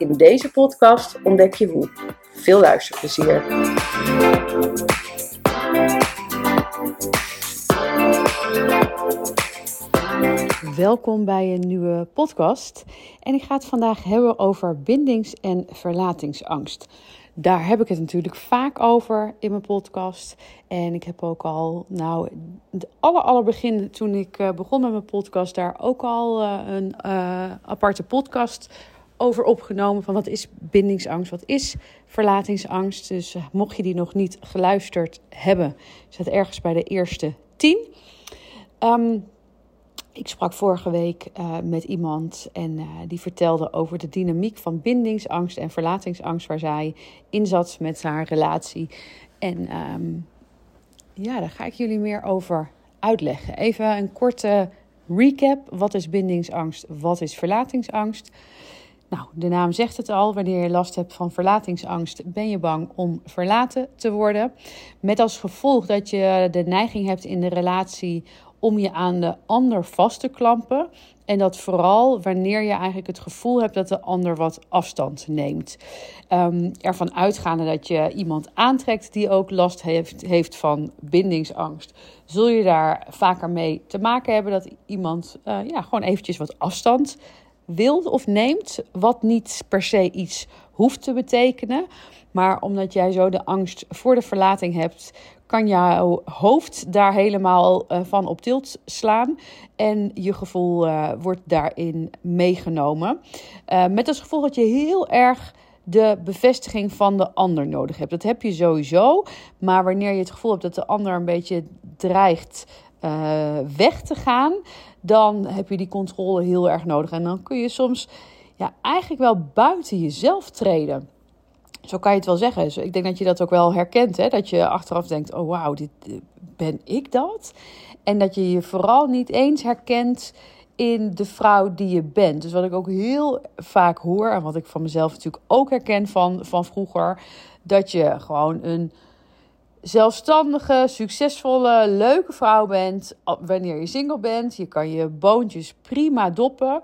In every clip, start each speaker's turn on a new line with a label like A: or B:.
A: In deze podcast ontdek je hoe. Veel luisterplezier. Welkom bij een nieuwe podcast. En ik ga het vandaag hebben over bindings- en verlatingsangst. Daar heb ik het natuurlijk vaak over in mijn podcast. En ik heb ook al, nou, het aller, aller begin toen ik uh, begon met mijn podcast, daar ook al uh, een uh, aparte podcast over opgenomen. Van wat is bindingsangst, wat is verlatingsangst. Dus mocht je die nog niet geluisterd hebben, zet ergens bij de eerste tien. Um, ik sprak vorige week uh, met iemand en uh, die vertelde over de dynamiek van bindingsangst en verlatingsangst waar zij in zat met haar relatie. En um, ja, daar ga ik jullie meer over uitleggen. Even een korte recap. Wat is bindingsangst? Wat is verlatingsangst? Nou, de naam zegt het al. Wanneer je last hebt van verlatingsangst, ben je bang om verlaten te worden. Met als gevolg dat je de neiging hebt in de relatie om je aan de ander vast te klampen. En dat vooral wanneer je eigenlijk het gevoel hebt dat de ander wat afstand neemt. Um, ervan uitgaande dat je iemand aantrekt die ook last heeft, heeft van bindingsangst. Zul je daar vaker mee te maken hebben dat iemand uh, ja, gewoon eventjes wat afstand wil of neemt. Wat niet per se iets hoeft te betekenen. Maar omdat jij zo de angst voor de verlating hebt, kan jouw hoofd daar helemaal uh, van op tilt slaan. En je gevoel uh, wordt daarin meegenomen. Uh, met als gevolg dat je heel erg de bevestiging van de ander nodig hebt. Dat heb je sowieso. Maar wanneer je het gevoel hebt dat de ander een beetje dreigt weg te gaan, dan heb je die controle heel erg nodig. En dan kun je soms ja, eigenlijk wel buiten jezelf treden. Zo kan je het wel zeggen. Ik denk dat je dat ook wel herkent. Hè? Dat je achteraf denkt: oh wauw, dit, eh, ben ik dat? En dat je je vooral niet eens herkent in de vrouw die je bent. Dus wat ik ook heel vaak hoor, en wat ik van mezelf natuurlijk ook herken van, van vroeger, dat je gewoon een zelfstandige, succesvolle, leuke vrouw bent. Wanneer je single bent, je kan je boontjes prima doppen.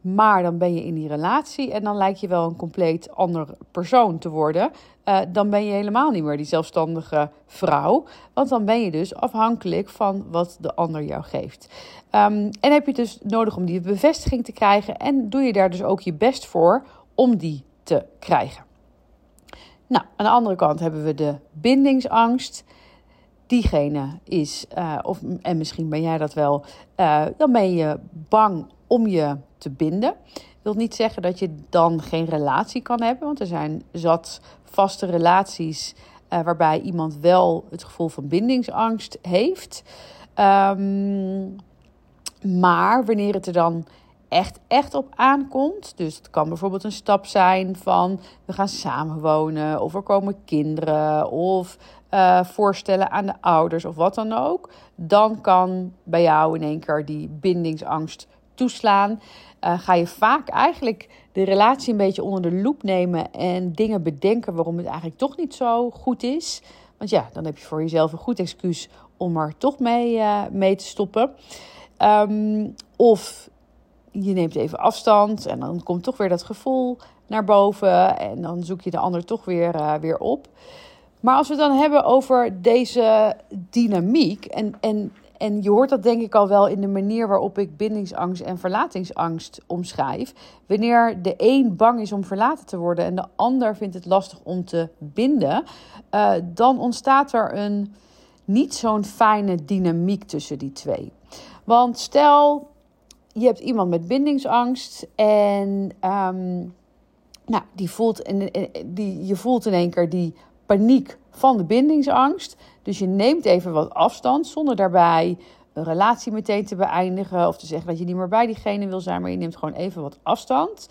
A: Maar dan ben je in die relatie en dan lijkt je wel een compleet ander persoon te worden. Uh, dan ben je helemaal niet meer die zelfstandige vrouw. Want dan ben je dus afhankelijk van wat de ander jou geeft. Um, en heb je dus nodig om die bevestiging te krijgen. En doe je daar dus ook je best voor om die te krijgen. Nou, aan de andere kant hebben we de bindingsangst. Diegene is, uh, of, en misschien ben jij dat wel, uh, dan ben je bang om je te binden. Dat wil niet zeggen dat je dan geen relatie kan hebben, want er zijn zat vaste relaties uh, waarbij iemand wel het gevoel van bindingsangst heeft. Um, maar wanneer het er dan echt, echt op aankomt. Dus het kan bijvoorbeeld een stap zijn van we gaan samenwonen, of er komen kinderen, of uh, voorstellen aan de ouders, of wat dan ook. Dan kan bij jou in één keer die bindingsangst toeslaan. Uh, ga je vaak eigenlijk de relatie een beetje onder de loep nemen en dingen bedenken waarom het eigenlijk toch niet zo goed is. Want ja, dan heb je voor jezelf een goed excuus om er toch mee, uh, mee te stoppen. Um, of je neemt even afstand en dan komt toch weer dat gevoel naar boven en dan zoek je de ander toch weer, uh, weer op. Maar als we het dan hebben over deze dynamiek en, en en je hoort dat denk ik al wel in de manier waarop ik bindingsangst en verlatingsangst omschrijf. Wanneer de een bang is om verlaten te worden en de ander vindt het lastig om te binden, uh, dan ontstaat er een niet zo'n fijne dynamiek tussen die twee. Want stel, je hebt iemand met bindingsangst en um, nou, die voelt, in, die, je voelt in één keer die paniek van de bindingsangst. Dus je neemt even wat afstand zonder daarbij een relatie meteen te beëindigen of te zeggen dat je niet meer bij diegene wil zijn, maar je neemt gewoon even wat afstand.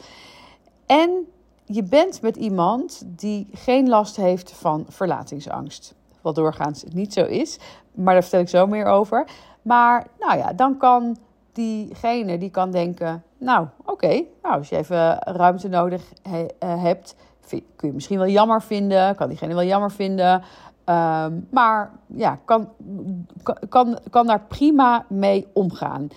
A: En je bent met iemand die geen last heeft van verlatingsangst. Wat doorgaans niet zo is, maar daar vertel ik zo meer over. Maar nou ja, dan kan diegene die kan denken: Nou, oké, nou, als je even ruimte nodig he, uh, hebt, kun je misschien wel jammer vinden, kan diegene wel jammer vinden. Um, maar ja, kan, kan, kan daar prima mee omgaan.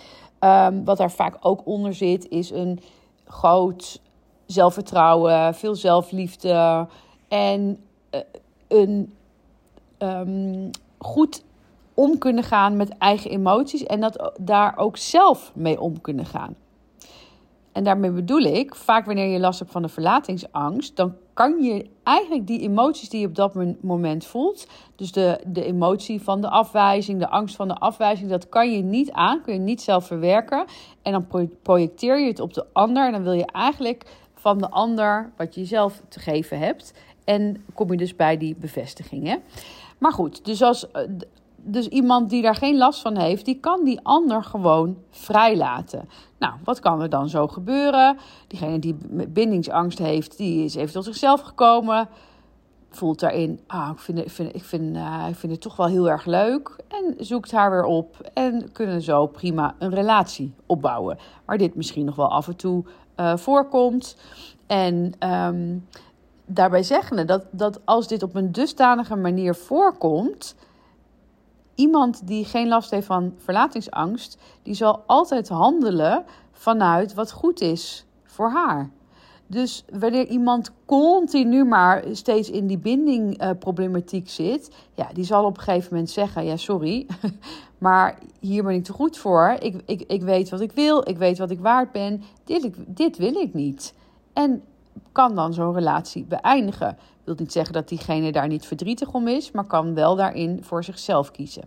A: Um, wat daar vaak ook onder zit, is een groot zelfvertrouwen, veel zelfliefde en uh, een um, goed om kunnen gaan met eigen emoties en dat daar ook zelf mee om kunnen gaan. En daarmee bedoel ik, vaak wanneer je last hebt van de verlatingsangst, dan kan je eigenlijk die emoties die je op dat moment voelt, dus de, de emotie van de afwijzing, de angst van de afwijzing, dat kan je niet aan, kun je niet zelf verwerken. En dan projecteer je het op de ander en dan wil je eigenlijk van de ander wat je zelf te geven hebt. En kom je dus bij die bevestigingen. Maar goed, dus als eh, dus iemand die daar geen last van heeft, die kan die ander gewoon vrijlaten. Nou, wat kan er dan zo gebeuren? Diegene die bindingsangst heeft, die is even tot zichzelf gekomen. Voelt daarin, ah, ik vind, ik, vind, ik, vind, uh, ik vind het toch wel heel erg leuk. En zoekt haar weer op. En kunnen zo prima een relatie opbouwen. Waar dit misschien nog wel af en toe uh, voorkomt. En um, daarbij zeggen dat, dat als dit op een dusdanige manier voorkomt iemand die geen last heeft van verlatingsangst, die zal altijd handelen vanuit wat goed is voor haar. Dus wanneer iemand continu maar steeds in die bindingproblematiek uh, zit, ja, die zal op een gegeven moment zeggen: Ja, sorry, maar hier ben ik te goed voor. Ik, ik, ik weet wat ik wil, ik weet wat ik waard ben. Dit, dit wil ik niet. En kan dan zo'n relatie beëindigen. Wil niet zeggen dat diegene daar niet verdrietig om is, maar kan wel daarin voor zichzelf kiezen.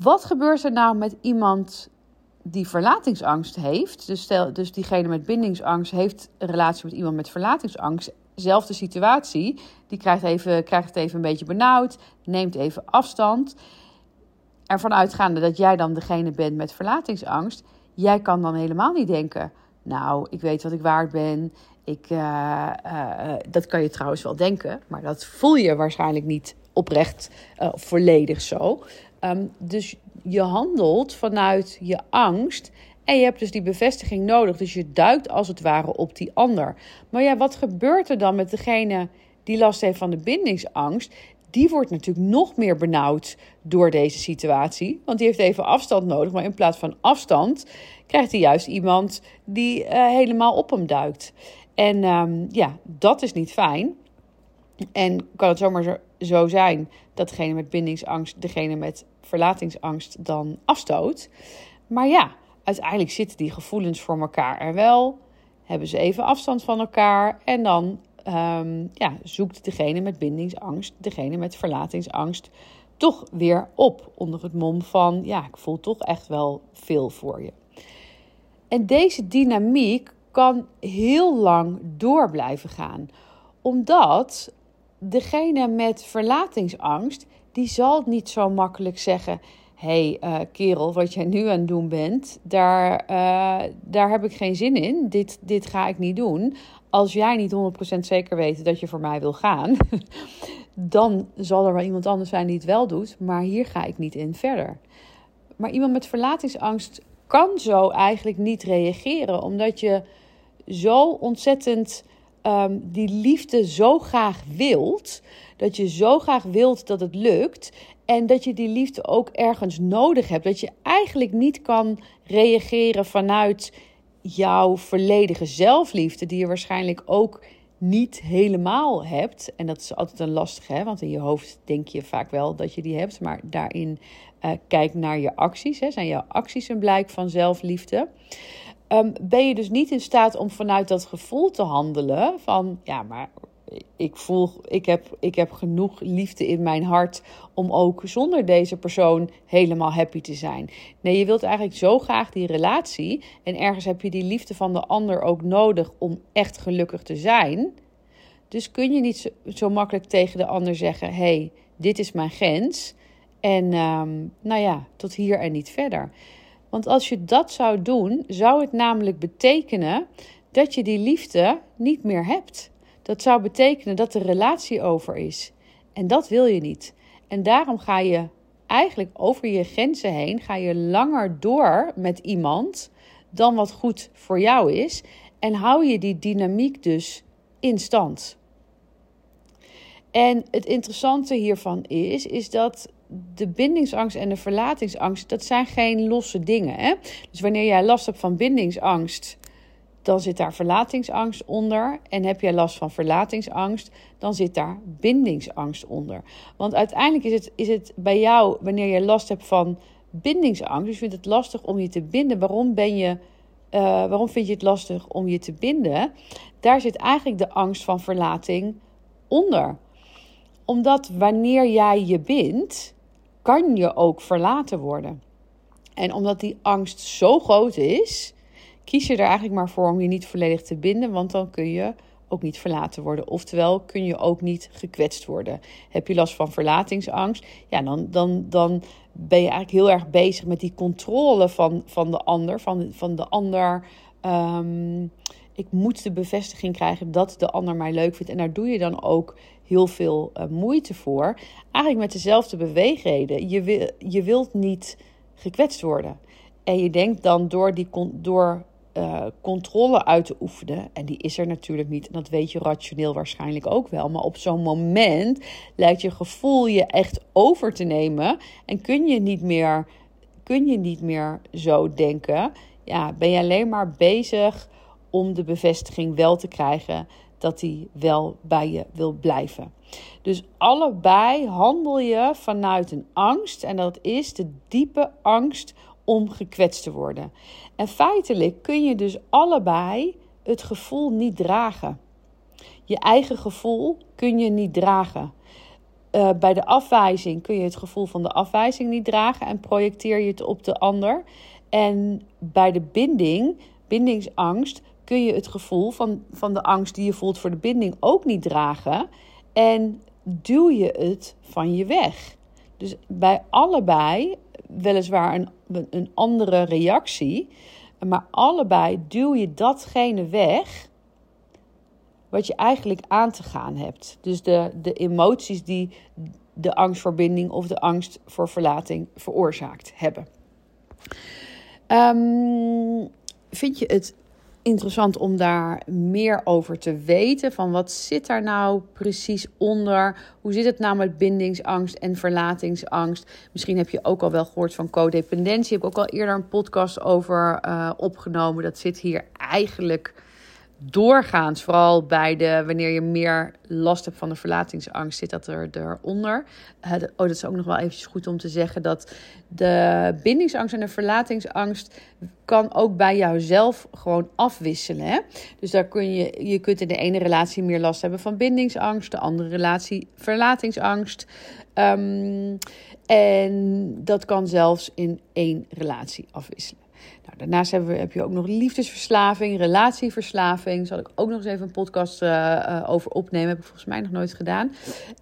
A: Wat gebeurt er nou met iemand die verlatingsangst heeft? Dus, stel, dus diegene met bindingsangst heeft een relatie met iemand met verlatingsangst. Zelfde situatie. Die krijgt, even, krijgt het even een beetje benauwd, neemt even afstand. Ervan uitgaande dat jij dan degene bent met verlatingsangst. Jij kan dan helemaal niet denken. Nou, ik weet wat ik waard ben. Ik, uh, uh, dat kan je trouwens wel denken, maar dat voel je waarschijnlijk niet oprecht uh, volledig zo. Um, dus je handelt vanuit je angst en je hebt dus die bevestiging nodig. Dus je duikt als het ware op die ander. Maar ja, wat gebeurt er dan met degene die last heeft van de bindingsangst? Die wordt natuurlijk nog meer benauwd door deze situatie. Want die heeft even afstand nodig. Maar in plaats van afstand krijgt hij juist iemand die helemaal op hem duikt. En um, ja, dat is niet fijn. En kan het zomaar zo, zijn dat degene met bindingsangst degene met verlatingsangst dan afstoot. Maar ja, uiteindelijk zitten die gevoelens voor elkaar er wel. Hebben ze even afstand van elkaar. En dan um, ja, zoekt degene met bindingsangst, degene met verlatingsangst, toch weer op. Onder het mom van: ja, ik voel toch echt wel veel voor je. En deze dynamiek kan heel lang door blijven gaan. Omdat degene met verlatingsangst, die zal niet zo makkelijk zeggen: hey, uh, kerel, wat jij nu aan het doen bent, daar, uh, daar heb ik geen zin in. Dit, dit ga ik niet doen. Als jij niet 100% zeker weet dat je voor mij wil gaan, dan zal er wel iemand anders zijn die het wel doet. Maar hier ga ik niet in verder. Maar iemand met verlatingsangst kan zo eigenlijk niet reageren, omdat je zo ontzettend um, die liefde zo graag wilt. Dat je zo graag wilt dat het lukt. En dat je die liefde ook ergens nodig hebt. Dat je eigenlijk niet kan reageren vanuit jouw volledige zelfliefde, die je waarschijnlijk ook niet helemaal hebt. En dat is altijd een lastige, hè? want in je hoofd denk je vaak wel dat je die hebt. Maar daarin uh, kijk naar je acties. Hè? Zijn jouw acties een blijk van zelfliefde? Um, ben je dus niet in staat om vanuit dat gevoel te handelen. Van ja, maar ik voel, ik heb, ik heb genoeg liefde in mijn hart om ook zonder deze persoon helemaal happy te zijn. Nee, je wilt eigenlijk zo graag die relatie. En ergens heb je die liefde van de ander ook nodig om echt gelukkig te zijn. Dus kun je niet zo, makkelijk tegen de ander zeggen: hey, dit is mijn grens. En um, nou ja, tot hier en niet verder. Want als je dat zou doen, zou het namelijk betekenen dat je die liefde niet meer hebt. Dat zou betekenen dat de relatie over is. En dat wil je niet. En daarom ga je eigenlijk over je grenzen heen, ga je langer door met iemand dan wat goed voor jou is. En hou je die dynamiek dus in stand. En het interessante hiervan is, is dat de bindingsangst en de verlatingsangst, dat zijn geen losse dingen. Hè? Dus wanneer jij last hebt van bindingsangst, dan zit daar verlatingsangst onder. En heb jij last van verlatingsangst, dan zit daar bindingsangst onder. Want uiteindelijk is het, is het bij jou, wanneer je last hebt van bindingsangst, dus je vindt het lastig om je te binden. Waarom ben je. Uh, waarom vind je het lastig om je te binden? Daar zit eigenlijk de angst van verlating onder. Omdat wanneer jij je bindt, kan je ook verlaten worden. En omdat die angst zo groot is, kies je er eigenlijk maar voor om je niet volledig te binden, want dan kun je ook niet verlaten worden. Oftewel kun je ook niet gekwetst worden. Heb je last van verlatingsangst? Ja, dan, dan, dan ben je eigenlijk heel erg bezig met die controle van, van de ander. Van, van de ander. Ehm, ik moet de bevestiging krijgen dat de ander mij leuk vindt. En daar doe je dan ook heel veel uh, moeite voor. Eigenlijk met dezelfde beweegreden. Je, wil, je wilt niet gekwetst worden. En je denkt dan door, die, door uh, controle uit te oefenen. En die is er natuurlijk niet. En dat weet je rationeel waarschijnlijk ook wel. Maar op zo'n moment lijkt je gevoel je echt over te nemen. En kun je niet meer, kun je niet meer zo denken. Ja, ben je alleen maar bezig om de bevestiging wel te krijgen dat hij wel bij je wil blijven. Dus allebei handel je vanuit een angst. En dat is de diepe angst om gekwetst te worden. En feitelijk kun je dus allebei het gevoel niet dragen. Je eigen gevoel kun je niet dragen. Uh, bij de afwijzing kun je het gevoel van de afwijzing niet dragen en projecteer je het op de ander. En bij de binding, bindingsangst, kun je het gevoel van, van de angst die je voelt voor de binding ook niet dragen. En duw je het van je weg. Dus bij allebei weliswaar een, een andere reactie. Maar allebei duw je datgene weg wat je eigenlijk aan te gaan hebt. Dus de, de emoties die de angstverbinding of de angst voor verlating veroorzaakt hebben. Um, vind je het interessant om daar meer over te weten. Van wat zit daar nou precies onder? Hoe zit het nou met bindingsangst en verlatingsangst? Misschien heb je ook al wel gehoord van codependentie. Ik heb ook al eerder een podcast over uh, opgenomen. Dat zit hier eigenlijk doorgaans, vooral bij de, wanneer je meer last hebt van de verlatingsangst, zit dat er, eronder. Oh, dat is ook nog wel eventjes goed om te zeggen dat de bindingsangst en de verlatingsangst kan ook bij jouzelf gewoon afwisselen. Hè? Dus daar kun je, je kunt in de ene relatie meer last hebben van bindingsangst, de andere relatie verlatingsangst. Um, en dat kan zelfs in één relatie afwisselen. Nou, daarnaast hebben we, heb je ook nog liefdesverslaving, relatieverslaving. Zal ik ook nog eens even een podcast uh, over opnemen. Heb ik volgens mij nog nooit gedaan.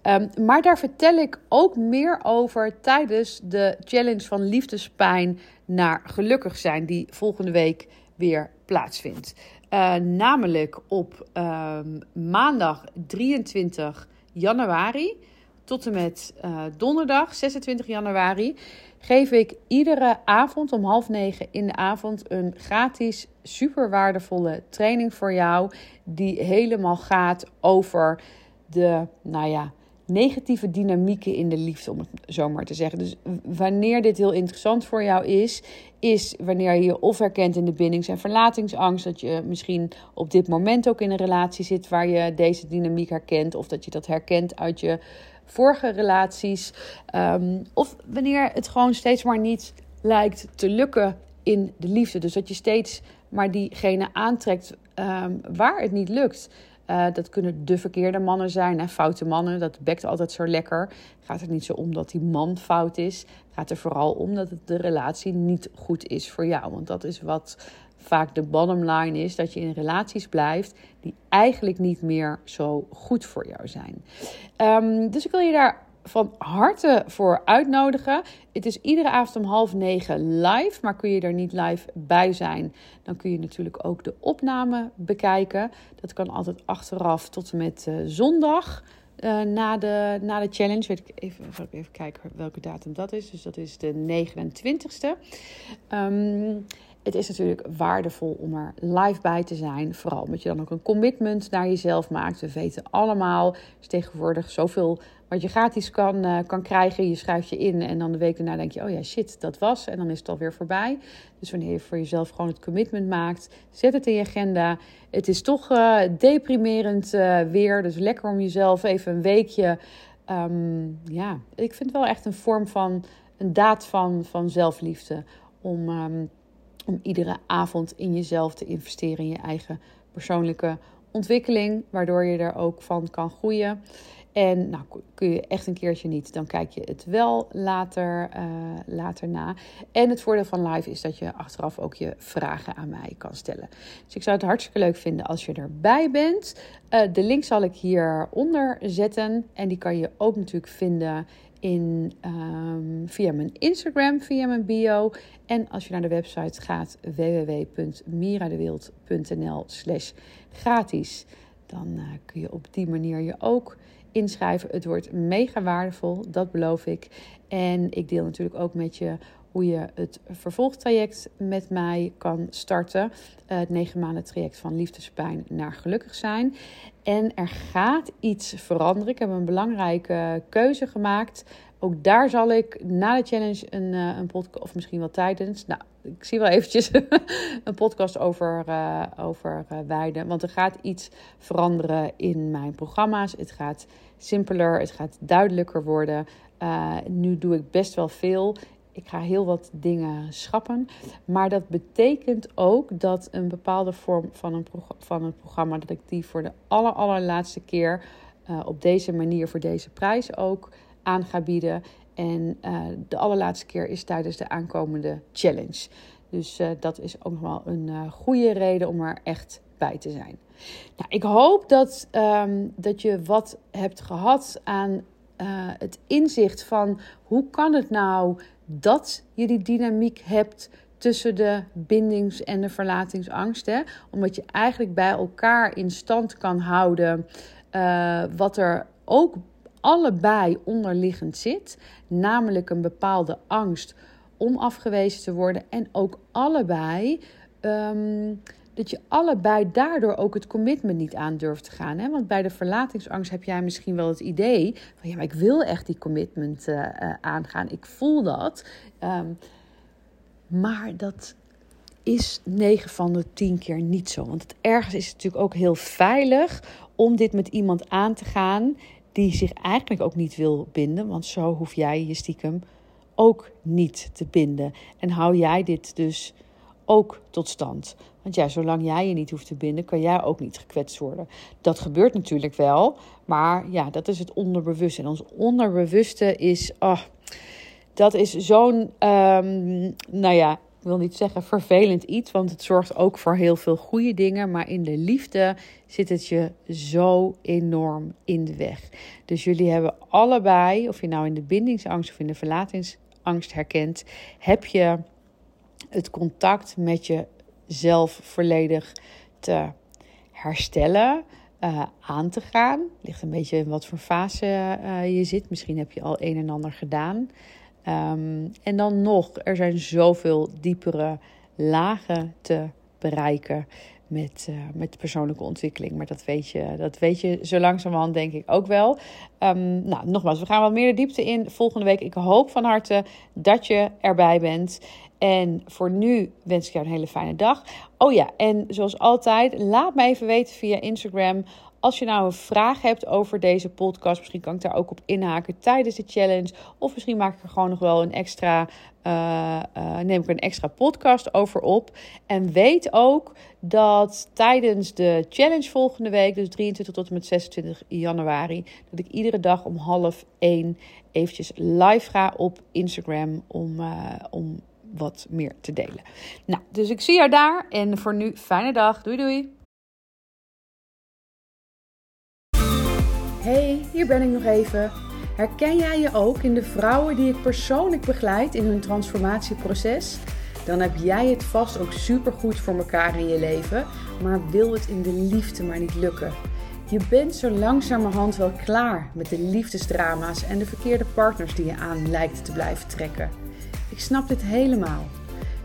A: Um, maar daar vertel ik ook meer over tijdens de challenge van liefdespijn naar gelukkig zijn, die volgende week weer plaatsvindt. Uh, namelijk op um, maandag 23 januari tot en met donderdag 26 januari geef ik iedere avond om half negen in de avond een gratis, super waardevolle training voor jou. Die helemaal gaat over de, nou ja, negatieve dynamieken in de liefde, om het zo maar te zeggen. Dus wanneer dit heel interessant voor jou is, is wanneer je je of herkent in de bindings- en verlatingsangst, dat je misschien op dit moment ook in een relatie zit waar je deze dynamiek herkent, of dat je dat herkent uit je vorige relaties. Ehm, of wanneer het gewoon steeds maar niet lijkt te lukken in de liefde. Dus dat je steeds maar diegene aantrekt um, waar het niet lukt. Uh, dat kunnen de verkeerde mannen zijn, hè, foute mannen. Dat bekt altijd zo lekker. Gaat het niet zo om dat die man fout is. Gaat er vooral om dat de relatie niet goed is voor jou. Want dat is wat vaak de bottom line is dat je in relaties blijft die eigenlijk niet meer zo goed voor jou zijn. Um, dus ik wil je daar van harte voor uitnodigen. Het is iedere avond om half negen live, maar kun je er niet live bij zijn, dan kun je natuurlijk ook de opname bekijken. Dat kan altijd achteraf tot en met uh, zondag. Uh, na, de, na de challenge. Weet ik even, even kijken welke datum dat is. Dus dat is de 29ste. Um, het is natuurlijk waardevol om er live bij te zijn. Vooral omdat je dan ook een commitment naar jezelf maakt. We weten allemaal, is tegenwoordig zoveel wat je gratis kan, uh, kan krijgen. Je schrijft je in en dan de week daarna denk je, oh ja, shit, dat was. En dan is het alweer voorbij. Dus wanneer je voor jezelf gewoon het commitment maakt, zet het in je agenda. Het is toch uh, deprimerend uh, weer, dus lekker om jezelf even een weekje... Um, ja, ik vind het wel echt een vorm van, een daad van, van zelfliefde. Om... Um, om iedere avond in jezelf te investeren in je eigen persoonlijke ontwikkeling, waardoor je er ook van kan groeien. En nou, kun je echt een keertje niet, dan kijk je het wel later, uh, later na. En het voordeel van live is dat je achteraf ook je vragen aan mij kan stellen. Dus ik zou het hartstikke leuk vinden als je erbij bent. Uh, de link zal ik hieronder zetten. En die kan je ook natuurlijk vinden in, um, via mijn Instagram, via mijn bio. En als je naar de website gaat, www.miradewild.nl slash gratis, dan uh, kun je op die manier je ook inschrijven. Het wordt mega waardevol, dat beloof ik. En ik deel natuurlijk ook met je hoe je het vervolgtraject met mij kan starten. Uh, het negen maanden traject van liefdespijn naar gelukkig zijn. En er gaat iets veranderen. Ik heb een belangrijke keuze gemaakt. Ook daar zal ik na de challenge een, uh, een podcast, of misschien wel tijdens, nou, ik zie wel eventjes een podcast over, uh, over wijden. Want er gaat iets veranderen in mijn programma's. Het gaat simpeler, het gaat duidelijker worden. nu doe ik best wel veel ik ga heel wat dingen schrappen. Maar dat betekent ook dat een bepaalde vorm van een, van programma, dat ik die voor de aller, allerlaatste keer uh, op deze manier, voor deze prijs ook aan ga bieden. En uh, de allerlaatste keer is tijdens de aankomende challenge. Dus uh, dat is ook nog wel een goede reden om er echt bij te zijn. Nou, ik hoop dat, um, dat je wat hebt gehad aan het inzicht van hoe kan het nou dat je die dynamiek hebt tussen de bindings- en de verlatingsangst. Hè? Omdat je eigenlijk bij elkaar in stand kan houden uh, wat er ook allebei onderliggend zit. Namelijk een bepaalde angst om afgewezen te worden. En ook allebei um, dat je allebei daardoor ook het commitment niet aan durft te gaan. Hè? Want bij de verlatingsangst heb jij misschien wel het idee van ja, maar ik wil echt die commitment uh, uh, aangaan. Ik voel dat. Um, maar dat is 9 van de 10 keer niet zo. Want het ergens is het natuurlijk ook heel veilig om dit met iemand aan te gaan die zich eigenlijk ook niet wil binden. Want zo hoef jij je stiekem ook niet te binden. En hou jij dit dus ook tot stand. Want ja, zolang jij je niet hoeft te binden, kan jij ook niet gekwetst worden. Dat gebeurt natuurlijk wel, maar ja, dat is het onderbewuste. En ons onderbewuste is, oh, dat is zo'n, um, nou ja, ik wil niet zeggen vervelend iets, want het zorgt ook voor heel veel goede dingen. Maar in de liefde zit het je zo enorm in de weg. Dus jullie hebben allebei, of je nou in de bindingsangst of in de verlatingsangst herkent, heb je het contact met jezelf volledig te herstellen. Uh, aan te gaan. Ligt een beetje in wat voor fase uh, je zit. Misschien heb je al een en ander gedaan. Um, en dan nog, er zijn zoveel diepere lagen te bereiken met, uh, met persoonlijke ontwikkeling. Maar dat weet je, dat weet je zo langzamerhand denk ik ook wel. Um, nou, nogmaals, we gaan wat meer de diepte in volgende week. Ik hoop van harte dat je erbij bent. En voor nu wens ik jou een hele fijne dag. Oh ja, en zoals altijd, laat me even weten via Instagram. Als je nou een vraag hebt over deze podcast, misschien kan ik daar ook op inhaken tijdens de challenge. Of misschien maak ik er gewoon nog wel een extra, uh, uh, neem ik een extra podcast over op. En weet ook dat tijdens de challenge volgende week, dus 23 tot en met 26 januari, dat ik iedere dag om half één eventjes live ga op Instagram om, uh, om wat meer te delen. Nou, dus ik zie jou daar en voor nu fijne dag. Doei doei. Hey, hier ben ik nog even. Herken jij je ook in de vrouwen die ik persoonlijk begeleid in hun transformatieproces? Dan heb jij het vast ook supergoed voor elkaar in je leven, maar wil het in de liefde maar niet lukken. Je bent zo langzamerhand wel klaar met de liefdesdrama's en de verkeerde partners die je aan lijkt te blijven trekken. Ik snap dit helemaal.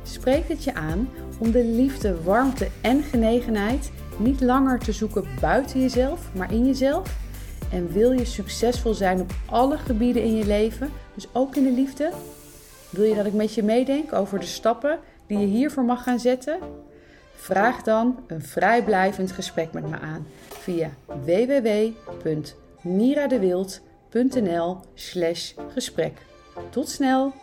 A: Spreek het je aan om de liefde, warmte en genegenheid niet langer te zoeken buiten jezelf, maar in jezelf? En wil je succesvol zijn op alle gebieden in je leven, dus ook in de liefde? Wil je dat ik met je meedenk over de stappen die je hiervoor mag gaan zetten? Vraag dan een vrijblijvend gesprek met me aan via www.miradewild.nl/gesprek. Tot snel!